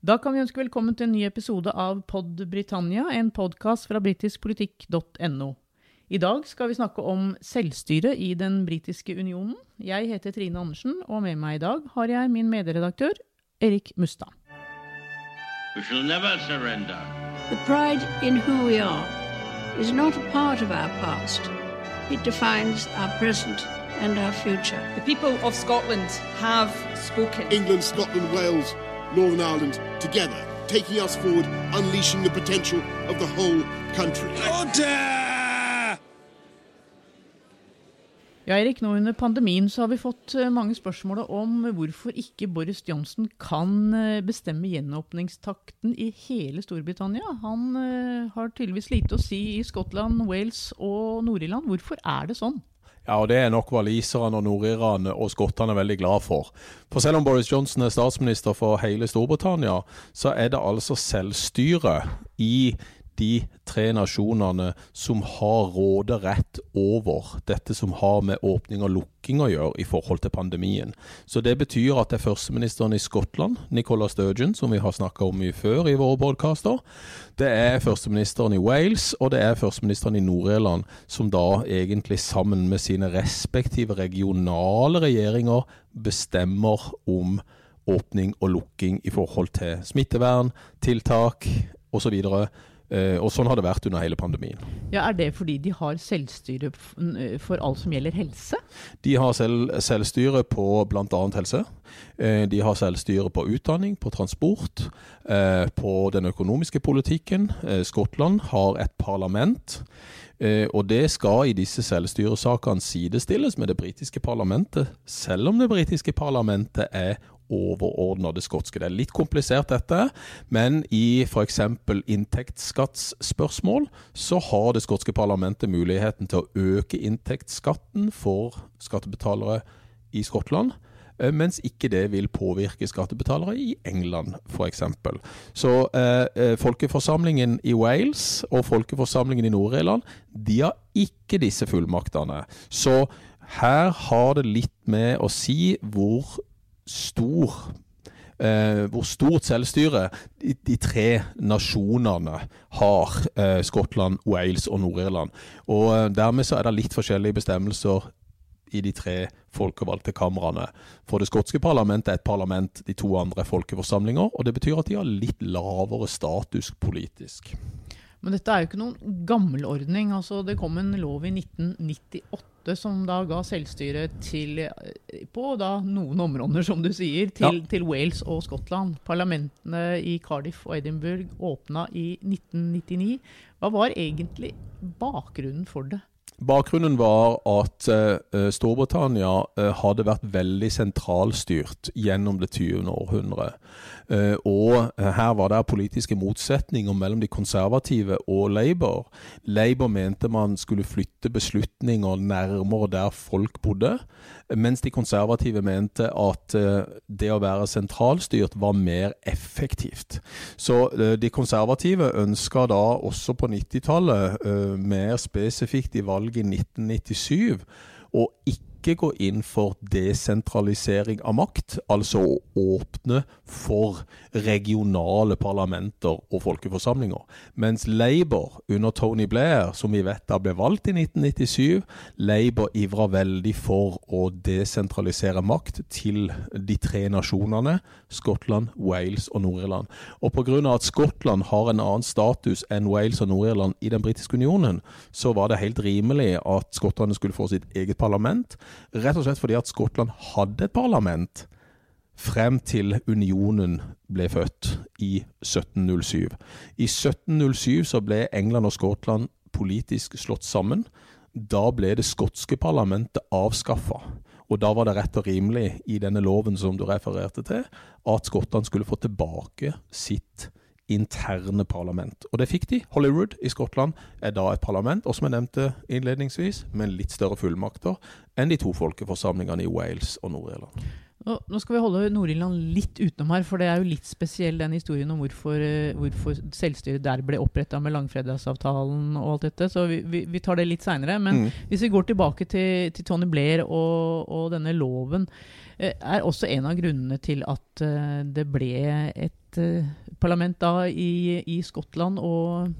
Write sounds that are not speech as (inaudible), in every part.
Da kan vi ønske velkommen til en ny episode av Pod Britannia, en podkast fra britiskpolitikk.no. I dag skal vi snakke om selvstyre i den britiske unionen. Jeg heter Trine Andersen, og med meg i dag har jeg min medredaktør Erik Mustad. We shall never surrender. The pride in who we are is not a part of our past. It defines our present and our future. The people of Scotland have spoken. England, Scotland, Wales, Northern Ireland together, taking us forward, unleashing the potential of the whole country. Ja, Erik, nå under pandemien så har vi fått eh, mange spørsmål om hvorfor ikke Boris Johnson kan eh, bestemme gjenåpningstakten i hele Storbritannia. Han eh, har tydeligvis lite å si i Skottland, Wales og Nord-Irland. Hvorfor er det sånn? Ja, og Det er nok waliserne og nordirerne og skottene veldig glad for. For selv om Boris Johnson er statsminister for hele Storbritannia, så er det altså selvstyre i de tre nasjonene som har råderett over dette som har med åpning og lukking å gjøre i forhold til pandemien. Så det betyr at det er førsteministeren i Skottland, Nicola Sturgeon, som vi har snakka om mye før i våre podkaster. Det er førsteministeren i Wales, og det er førsteministeren i Nord-Irland, som da egentlig sammen med sine respektive regionale regjeringer bestemmer om åpning og lukking i forhold til smittevern, tiltak osv. Uh, og Sånn har det vært under hele pandemien. Ja, Er det fordi de har selvstyre for alt som gjelder helse? De har selv, selvstyre på bl.a. helse. Uh, de har selvstyre på utdanning, på transport, på den økonomiske politikken. Skottland har et parlament. og det skal i disse selvstyresakene sidestilles med det britiske parlamentet, selv om det britiske parlamentet er overordna det skotske. Det er litt komplisert dette, men i f.eks. inntektsskattsspørsmål så har det skotske parlamentet muligheten til å øke inntektsskatten for skattebetalere i Skottland eh, mens ikke det vil påvirke skattebetalere i England f.eks. Så eh, eh, folkeforsamlingen i Wales og folkeforsamlingen i Nord-Irland de har ikke disse fullmaktene. Så her har det litt med å si hvor stor eh, hvor stort selvstyre de, de tre nasjonene har, eh, Skottland, Wales og Nord-Irland. Og eh, Dermed så er det litt forskjellige bestemmelser i de tre folkevalgte kamrene. For det skotske parlamentet er et parlament, de to andre er folkeforsamlinger. Og det betyr at de har litt lavere status politisk. Men dette er jo ikke noen gammel ordning. Altså, det kom en lov i 1998 som da ga selvstyre til, på da noen områder, som du sier, til, ja. til, Wales og Skottland. Parlamentene i Cardiff og Edinburgh åpna i 1999. Hva var egentlig bakgrunnen for det? Bakgrunnen var at uh, Storbritannia uh, hadde vært veldig sentralstyrt gjennom det 20. århundret. Uh, og her var det politiske motsetninger mellom de konservative og Labour. Labour mente man skulle flytte beslutninger nærmere der folk bodde, mens de konservative mente at det å være sentralstyrt var mer effektivt. Så de konservative ønska da også på 90-tallet, mer spesifikt i valg valget i 1997 og ikke ikke gå inn for desentralisering av makt, altså å åpne for regionale parlamenter og folkeforsamlinger. Mens Labour under Tony Blair, som vi vet da ble valgt i 1997, Labour ivra veldig for å desentralisere makt til de tre nasjonene Skottland, Wales og Nord-Irland. Og pga. at Skottland har en annen status enn Wales og Nord-Irland i den britiske unionen, så var det helt rimelig at skottene skulle få sitt eget parlament. Rett og slett fordi at Skottland hadde et parlament frem til unionen ble født i 1707. I 1707 så ble England og Skottland politisk slått sammen. Da ble det skotske parlamentet avskaffa. Og da var det rett og rimelig i denne loven som du refererte til, at Skottland skulle få tilbake sitt interne parlament. Og det fikk de. Hollywood i Skottland er da et parlament, og som jeg nevnte innledningsvis, med litt større fullmakter enn de to folkeforsamlingene i Wales og Nord-Irland. Nå skal vi holde Nord-Irland litt utenom her, for det er jo litt spesiell den historien om hvorfor, eh, hvorfor selvstyret der ble oppretta med langfredagsavtalen og alt dette. Så vi, vi, vi tar det litt seinere. Men mm. hvis vi går tilbake til, til Tony Blair og, og denne loven er også en av grunnene til at eh, det ble et eh, parlament da i, i Skottland og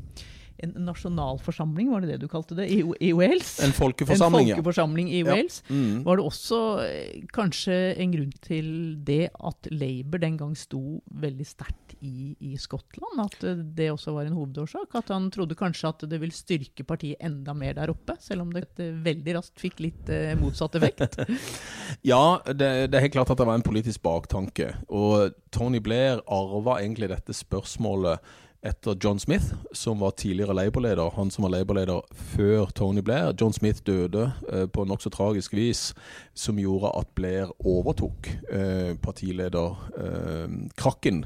en nasjonalforsamling, var det det du kalte det, i, i Wales? En folkeforsamling, en folkeforsamling i ja. Wales. Mm. Var det også eh, kanskje en grunn til det at Labour den gang sto veldig sterkt i, i Skottland? At eh, det også var en hovedårsak? At han trodde kanskje at det vil styrke partiet enda mer der oppe? Selv om det eh, veldig raskt fikk litt eh, motsatt effekt? (laughs) Ja, det, det er helt klart at det var en politisk baktanke. Og Tony Blair arva egentlig dette spørsmålet etter John Smith, som var tidligere Labour-leder. Han som var Labour-leder før Tony Blair. John Smith døde eh, på nokså tragisk vis, som gjorde at Blair overtok eh, partilederkrakken.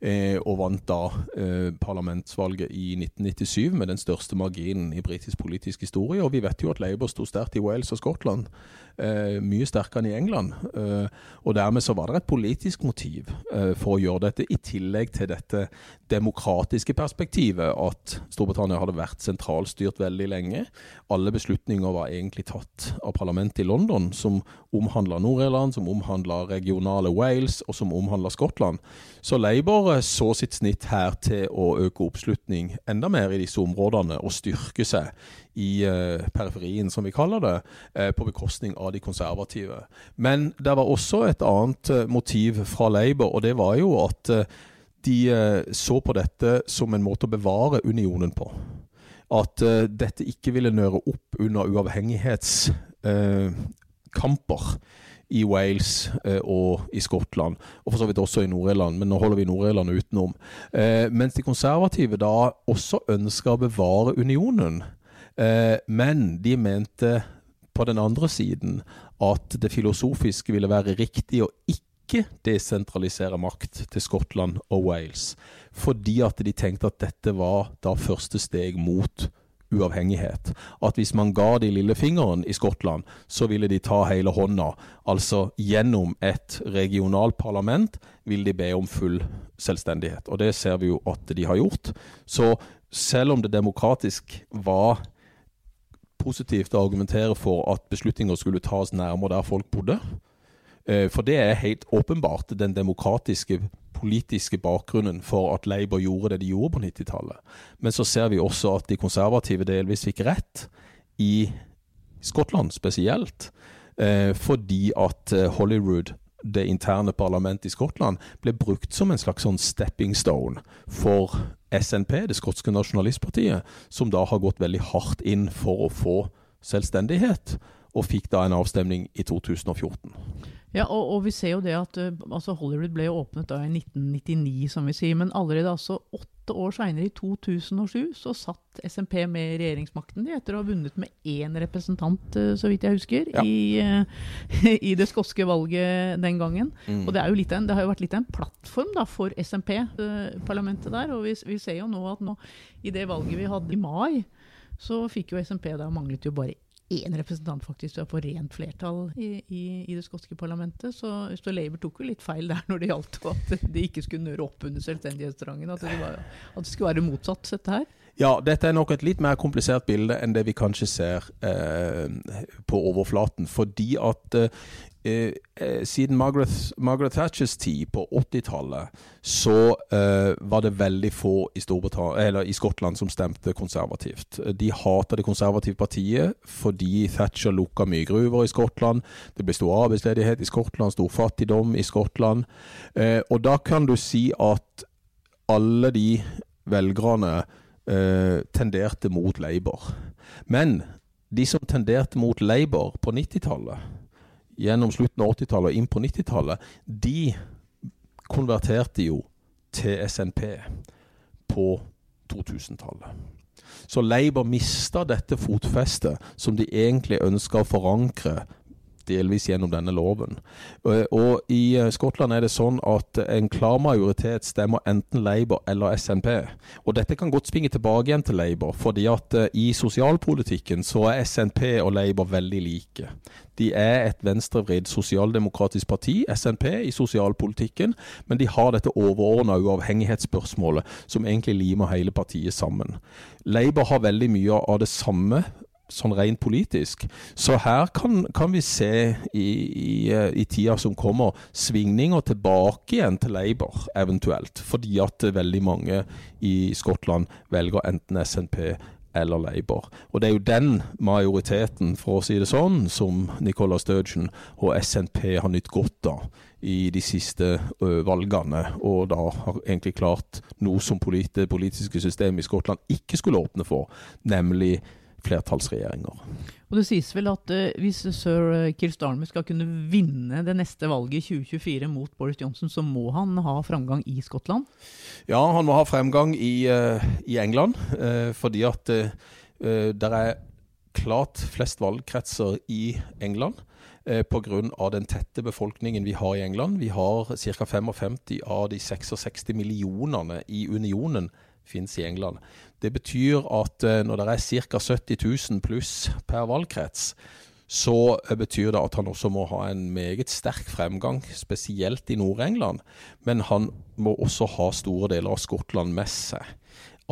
Eh, og vant da eh, parlamentsvalget i 1997 med den største marginen i britisk politisk historie. Og vi vet jo at Labour sto sterkt i Wales og Skottland. Eh, mye sterkere enn i England. Eh, og dermed så var det et politisk motiv eh, for å gjøre dette, i tillegg til dette demokratiske perspektivet at Storbritannia hadde vært sentralstyrt veldig lenge. Alle beslutninger var egentlig tatt av parlamentet i London, som omhandla Nord-Irland, som omhandla regionale Wales, og som omhandla Skottland. Så Labour eh, så sitt snitt her til å øke oppslutning enda mer i disse områdene, og styrke seg i eh, periferien, som vi kaller det, eh, på bekostning av de konservative. Men det var også et annet eh, motiv fra Labour, og det var jo at de så på dette som en måte å bevare unionen på. At dette ikke ville nøre opp under uavhengighetskamper i Wales eh, og i Skottland, og for så vidt også i Nord-Irland, men nå holder vi Nord-Irland utenom. Eh, mens de konservative da også ønska å bevare unionen. Eh, men de mente på den andre siden at det filosofiske ville være riktig å ikke desentralisere makt til Skottland og Wales, fordi at de tenkte at dette var da første steg mot uavhengighet. At hvis man ga de lillefingeren i Skottland, så ville de ta hele hånda. Altså gjennom et regionalt parlament vil de be om full selvstendighet. Og det ser vi jo at de har gjort. Så selv om det demokratisk var positivt å argumentere for at beslutninger skulle tas nærmere der folk bodde. Eh, for det er helt åpenbart den demokratiske politiske bakgrunnen for at Labour gjorde det de gjorde på 90-tallet. Men så ser vi også at de konservative delvis fikk rett, i Skottland spesielt, eh, fordi at eh, Hollywood det interne parlamentet i Skottland ble brukt som en slags sånn stepping stone for SNP, det skotske nasjonalistpartiet, som da har gått veldig hardt inn for å få selvstendighet, og fikk da en avstemning i 2014. Ja, og, og, vi ser jo det at uh, altså Hollywood ble jo åpnet da i 1999, som vi sier. Men allerede altså åtte år seinere, i 2007, så satt SMP med regjeringsmakten de etter å ha vunnet med én representant, uh, så vidt jeg husker, Ja. i, uh, (laughs) i det skotske valget den gangen. Mm. Og det, er jo litt en, det har jo vært litt av en plattform da, for SMP-parlamentet der. Og vi, vi ser jo nå at nå, i det valget vi hadde i mai, så fikk jo SMP da manglet jo bare én representant faktisk til å få rent flertall i, i, i det skotske parlamentet. Så, så Labour tok jo litt feil der når det gjaldt at de ikke skulle nøre opp under selvstendighetstrangen. At, var- at det skulle være motsatt, dette her. Ja, dette er nok et litt mer komplisert bilde enn det vi kanskje ser eh, på overflaten. Fordi at eh, eh, siden Margaret, Margaret Thatchers tid på 80-tallet, så eh, var det veldig få i, i Skottland som stemte konservativt. De hata det konservative partiet fordi Thatcher lukka mye gruver i Skottland. Det ble stor arbeidsledighet i Skottland, stor fattigdom i Skottland. Eh, og da kan du si at alle de velgerne eh, tenderte mot Labour. Men de som tenderte mot Labour på 90-tallet, gjennom slutten av 80-tallet og inn på 90-tallet, de konverterte jo til SNP på 2000-tallet. Så Labour mista dette fotfestet som de egentlig ønska å forankre delvis gjennom denne loven. Og, og i eh, Skottland er det sånn at en klar majoritet stemmer enten Labour eller SNP. Og dette kan godt springe tilbake igjen til Labour, fordi at eh, i sosialpolitikken så er SNP og Labour veldig like. De er et venstrevridd sosialdemokratisk parti, SNP, i sosialpolitikken, men de har dette overordna uavhengighetsspørsmålet som egentlig limer hele partiet sammen. Labour har veldig mye av det samme sånn rent politisk. Så her kan, kan vi se i, i, eh, i, tida som kommer, svingninger tilbake igjen til Labour, eventuelt. Fordi at veldig mange i Skottland velger enten SNP eller Labour. Og det er jo den majoriteten, for å si det sånn, som Nicola Sturgeon og SNP har nytt godt av i de siste valgene, og da har egentlig klart noe som det politiske systemet i Skottland ikke skulle åpne for, nemlig flertallsregjeringer. Og Det sies vel at uh, hvis sir Kir Starmer skal kunne vinne det neste valget i 2024 mot Boris Johnson, så må han ha framgang i Skottland? Ja, han må ha fremgang i, uh, i England, uh, fordi at det er klart flest valgkretser i England. Pga. den tette befolkningen vi har i England. Vi har ca. 55 av de 66 millionene i unionen finnes i England. Det betyr at eh, når det er ca. 70 000 pluss per valgkrets, så eh, betyr det at han også må ha en meget sterk fremgang, spesielt i Nord-England. Men han må også ha store deler av Skottland med seg.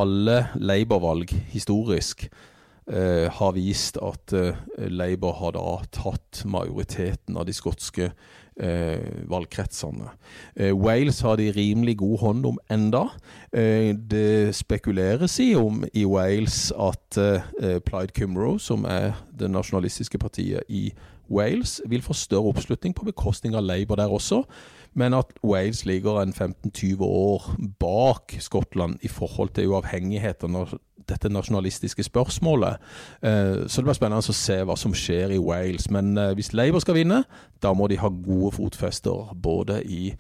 Alle Labour-valg historisk eh, har vist at eh, Labour har da tatt majoriteten av de skotske eh, valgkretsene. Eh, Wales har de rimelig god hånd om enda. Eh, det spekuleres i om i Wales at eh, Plaid Cymru, som er det nasjonalistiske partiet i Wales, vil få større oppslutning på bekostning av Labour der også. Men at Wales ligger en 15-20 år bak Skottland i forhold til uavhengighet og dette nasjonalistiske spørsmålet. Eh, så det blir spennende å se hva som skjer i Wales. Men eh, hvis Labour skal vinne, da må de ha gode fotfester både i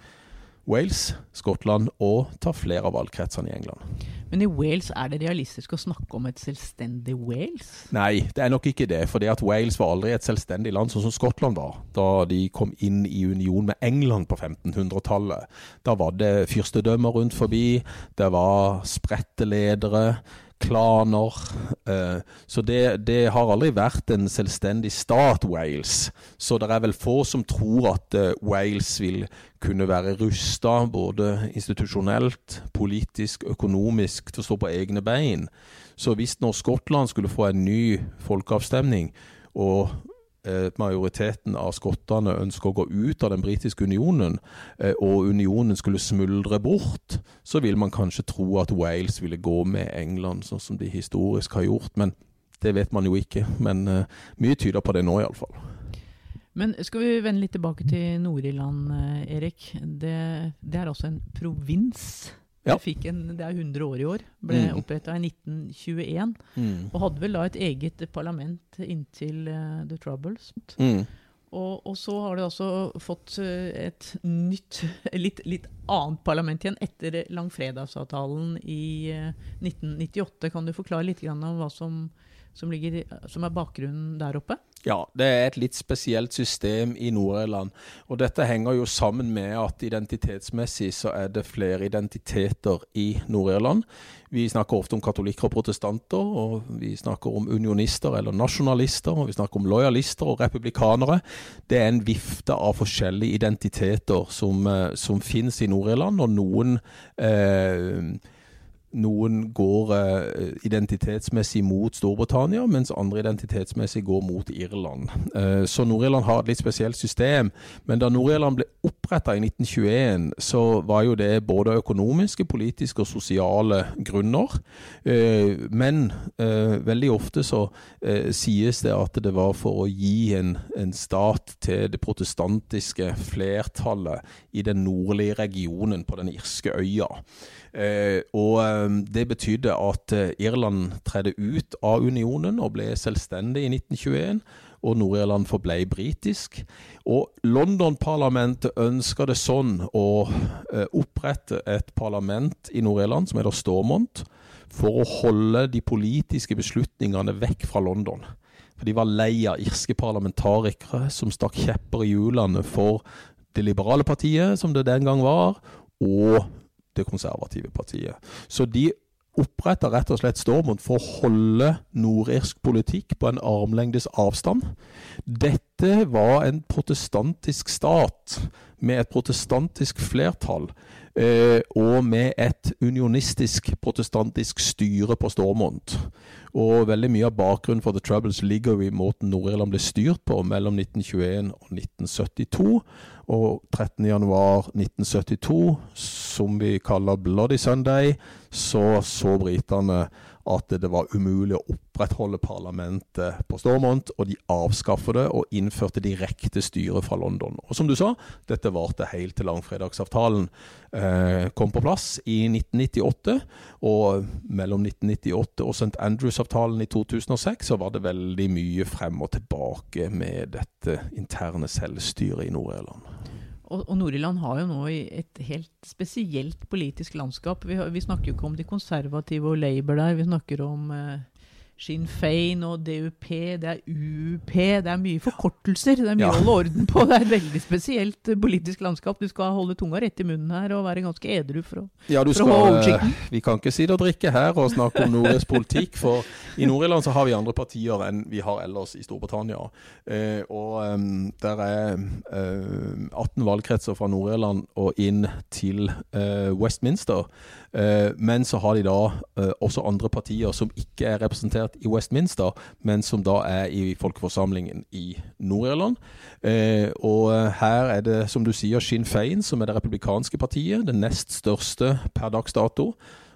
Wales, Skottland og ta flere av valgkretsene i England. Men i Wales, er det realistisk å snakke om et selvstendig Wales? Nei, det er nok ikke det. For Wales var aldri et selvstendig land, sånn som Skottland var. Da de kom inn i union med England på 1500-tallet. Da var det fyrstedømmer rundt forbi, det var spredte ledere klaner. Eh, så det, det, har aldri vært en selvstendig stat, Wales. Så det er vel få som tror at eh, Wales vil kunne være rusta både institusjonelt, politisk, økonomisk til å stå på egne bein. Så hvis når Skottland skulle få en ny folkeavstemning, og majoriteten av skottene ønsker å gå ut av den britiske unionen, eh, og unionen skulle smuldre bort, så vil man kanskje tro at Wales ville gå med England, sånn som de historisk har gjort. Men det vet man jo ikke. Men uh, mye tyder på det nå, iallfall. Men skal vi vende litt tilbake til Nord-Irland, Erik. Det, det er også en provins ja. En, det er 100 år i år. Ble mm. oppretta i 1921. Mm. Og hadde vel da et eget parlament inntil uh, The Troubles. Mm. Og, og, så har det altså fått uh, et nytt, (laughs) litt, litt, annet parlament igjen etter langfredagsavtalen i uh, eh, 1998. Kan du forklare litt om hva som, som, ligger, som er bakgrunnen der oppe? Ja, det er et litt spesielt system i Nord-Irland. Og dette henger jo sammen med at identitetsmessig så er det flere identiteter i Nord-Irland. Vi snakker ofte om katolikker og protestanter, og vi snakker om unionister eller nasjonalister, og vi snakker om lojalister og republikanere. Det er en vifte av forskjellige identiteter som, eh, som finnes i Nord-Irland, og noen eh, noen går uh, identitetsmessig mot Storbritannia, mens andre identitetsmessig går mot Irland. Uh, så Nord-Irland har et litt spesielt system. Men da Nord-Irland ble oppretta i 1921, så var jo det både økonomiske, politiske og sosiale grunner. Uh, men veldig ofte så sies det at det var for å gi en, en stat til det protestantiske flertallet i den nordlige regionen på den irske øya. Eh, og ehm, det betydde at eh, Irland tredde ut av unionen og ble selvstendig i 1921 og Nord-Irland forble britisk. Og London-parlamentet ønska det sånn å eh, opprette et parlament i Nord-Irland som heter Stormont, for å holde de politiske beslutningene vekk fra London. For de var lei av irske parlamentarikere som stakk kjepper i hjulene for det liberale partiet, som det den gang var, og det konservative partiet. Så de oppretta rett og slett Stormont for å holde nordirsk politikk på en armlengdes avstand. Dette var en protestantisk stat med et protestantisk flertall. eh, og med et unionistisk protestantisk styre på Stormont. Og veldig mye av bakgrunnen for The Troubles ligger jo i måten Nord-Irland ble styrt på mellom 1921 og 1972. Og 13.1.1972, som vi kaller Bloody Sunday, så så britene at det var umulig å opprettholde parlamentet på Stormont, og de avskaffet det og innførte direkte styre fra London. Og som du sa, dette varte helt til langfredagsavtalen eh, kom på plass i 1998. Og mellom 1998 og St. Andrews-avtalen i 2006 så var det veldig mye frem og tilbake med dette interne selvstyret i Nord-Irland. Og, og Nord-Irland har jo nå et helt spesielt politisk landskap. Vi, vi, snakker jo ikke om de konservative og Labour der. Vi snakker om eh, Sinn Fein og DUP, det er UUP. Det er mye forkortelser. Det er mye Ja. å holde orden på. Det er et veldig spesielt eh, politisk landskap. Du skal holde tunga rett i munnen her og være ganske edru for å Ja, du For å ha skal, oversikten. eh, vi kan ikke sitte og drikke her og snakke om nordisk politikk, for i Nord-Irland så har vi andre partier enn vi har ellers i Storbritannia. Eh, og um, der er eh, 18 valgkretser fra Nord-Irland og inn til uh, Westminster. Uh, men så har de da også andre partier som ikke er representert i Westminster, men som da er i folkeforsamlingen i Nord-Irland. Eh, og eh, her er det, som du sier, Sinn Fein, som er det republikanske partiet, det nest største per dags dato.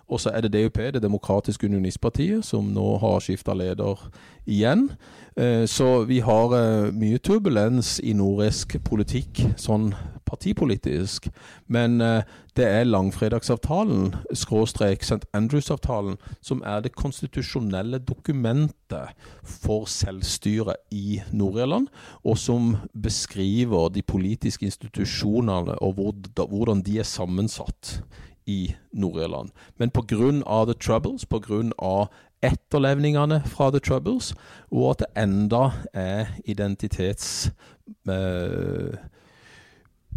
Og så er det DUP, Det demokratiske unionistpartiet, som nå har skifta leder igjen. Eh, Så vi har mye turbulens i nordisk politikk, sånn partipolitisk. Men eh, det er langfredagsavtalen, skråstrek St. Andrews-avtalen, som er det konstitusjonelle dokumentet for selvstyret i Nord-Irland, og som beskriver de politiske institusjonene og hvor- hvordan de er sammensatt i Nord-Irland. Men pga. The Troubles, pga. etterlevningene fra The Troubles, og at det enda er identitets... eh,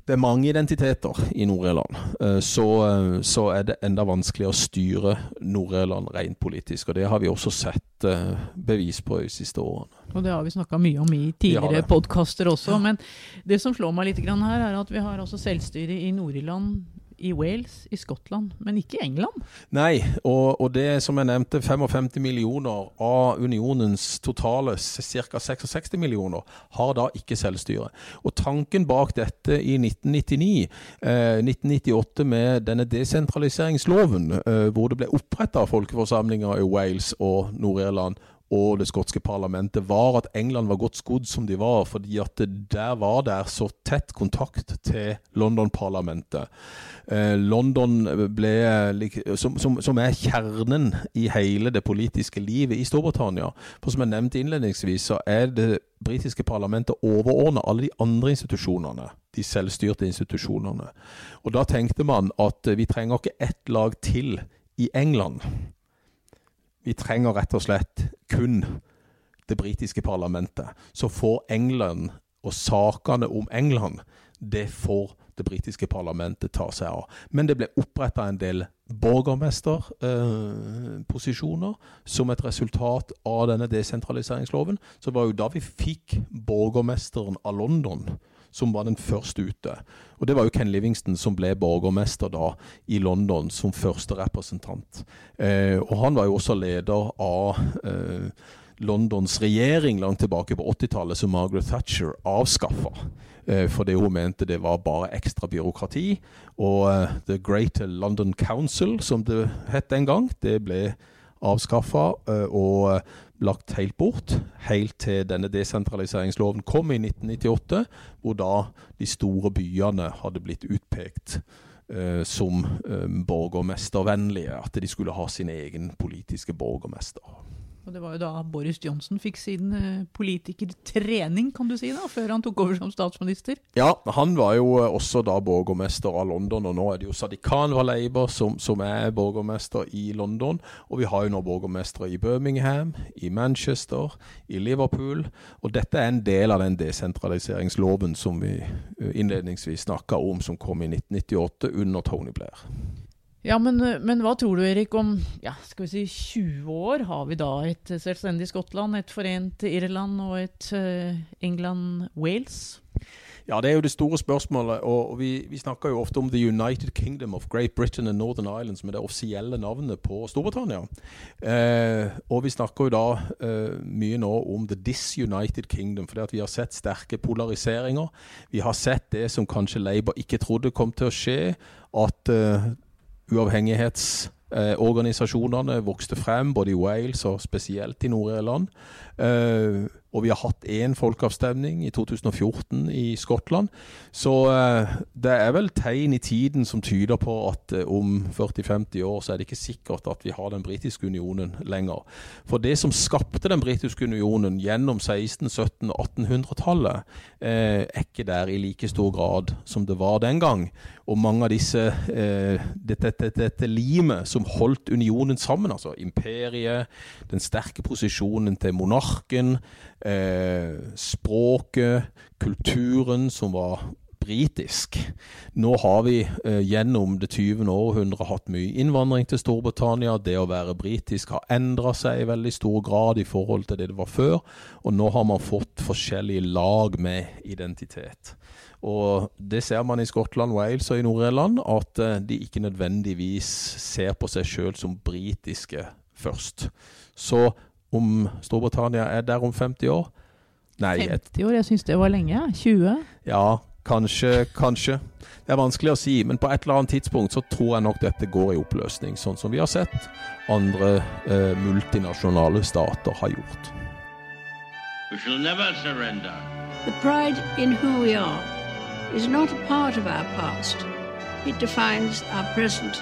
det er mange identiteter i Nord-Irland, eh, så, eh, så er det enda vanskeligere å styre Nord-Irland rent politisk. Og det har vi også sett eh, bevis på de siste årene. Og det har vi snakka mye om i tidligere podkaster også. Men det som slår meg litt grann her, er at vi har altså selvstyre i Nord-Irland, i Wales, i Skottland, men ikke i England. Nei, og, og det som jeg nevnte, 55 millioner av unionens totale ca. 66 millioner har da ikke selvstyre. Og tanken bak dette i 1999, eh, 1998 med denne desentraliseringsloven, eh, hvor det ble oppretta folkeforsamlinger i Wales og Nord-Irland og det skotske parlamentet, var at England var godt skodd som de var, fordi at der var det så tett kontakt til London-parlamentet. Eh, London ble, som, som, som er kjernen i hele det politiske livet i Storbritannia. For som jeg nevnte innledningsvis, så er det britiske parlamentet overordna alle de andre institusjonene. De selvstyrte institusjonene. Og da tenkte man at vi trenger ikke ett lag til i England. Vi trenger rett og slett kun det britiske parlamentet. Så får England og sakene om England, det får det britiske parlamentet ta seg av. Men det ble oppretta en del borgermesterposisjoner som et resultat av denne desentraliseringsloven. Så det var jo da vi fikk borgermesteren av London som var den første ute. Og det var jo Ken Livingston som ble borgermester da i London som første representant. Eh, og han var jo også leder av eh, Londons regjering langt tilbake på 80-tallet, som Margaret Thatcher avskaffa. Eh, fordi hun mente det var bare ekstra byråkrati. Og eh, The Great London Council, som det het den gang, det ble avskaffa eh, og lagt helt bort, helt til denne desentraliseringsloven kom i 1998, hvor da de store byene hadde blitt utpekt eh, som eh, borgermestervennlige. At de skulle ha sin egen politiske borgermester. Og det var jo da Boris Johnson fikk sin eh, politikertrening, kan du si, da, før han tok over som statsminister. Ja, han var jo eh, også da borgermester av London, og nå er det jo Sadikan Khan som, som er borgermester i London. Og vi har jo nå borgermestere i Birmingham, i Manchester, i Liverpool. Og dette er en del av den desentraliseringsloven som vi eh, innledningsvis snakka om, som kom i 1998 under Tony Blair. Ja, men, eh, men hva tror du, Erik, om ja, skal vi si 20 år? Har vi da et selvstendig Skottland, et forent Irland og et uh, England-Wales? Ja, det er jo det store spørsmålet. og Vi, vi snakker jo ofte om The United Kingdom of Great Britain and Northern Ireland, som er det offisielle navnet på Storbritannia. Eh, og vi snakker jo da eh, mye nå om The Disunited Kingdom, fordi at vi har sett sterke polariseringer. Vi har sett det som kanskje Labour ikke trodde kom til å skje, at eh, uavhengighets Eh, vokste frem, både i Wales og spesielt i Nord-Irland. Og vi har hatt én folkeavstemning i 2014 i Skottland. Så eh, det er vel tegn i tiden som tyder på at eh, om 40-50 år så er det ikke sikkert at vi har den britiske unionen lenger. For det som skapte den britiske unionen gjennom 16-, 17- og 1800-tallet, eh, er ikke der i like stor grad som det var den gang. Og mange av disse eh, dette, dette, dette limet som holdt unionen sammen, altså imperiet, den sterke posisjonen til monarken, eh, språket, kulturen som var britisk. Nå har vi eh, gjennom det 20. århundret hatt mye innvandring til Storbritannia. Det å være britisk har endra seg i veldig stor grad i forhold til det det var før. Og nå har man fått forskjellige lag med identitet. Og det ser man i Skottland, Wales og i Nord-Irland, at eh, de ikke nødvendigvis ser på seg sjøl som britiske først. Så om Storbritannia er der om 50 år Nei. 50 år? Jeg syns det var lenge. 20? Ja, kanskje, kanskje. Det er vanskelig å si, men på et eller annet tidspunkt så tror jeg nok dette går i oppløsning, sånn som vi har sett andre eh, multinasjonale stater har gjort. We shall never surrender. The pride in who we are is not a part of our past. It defines our present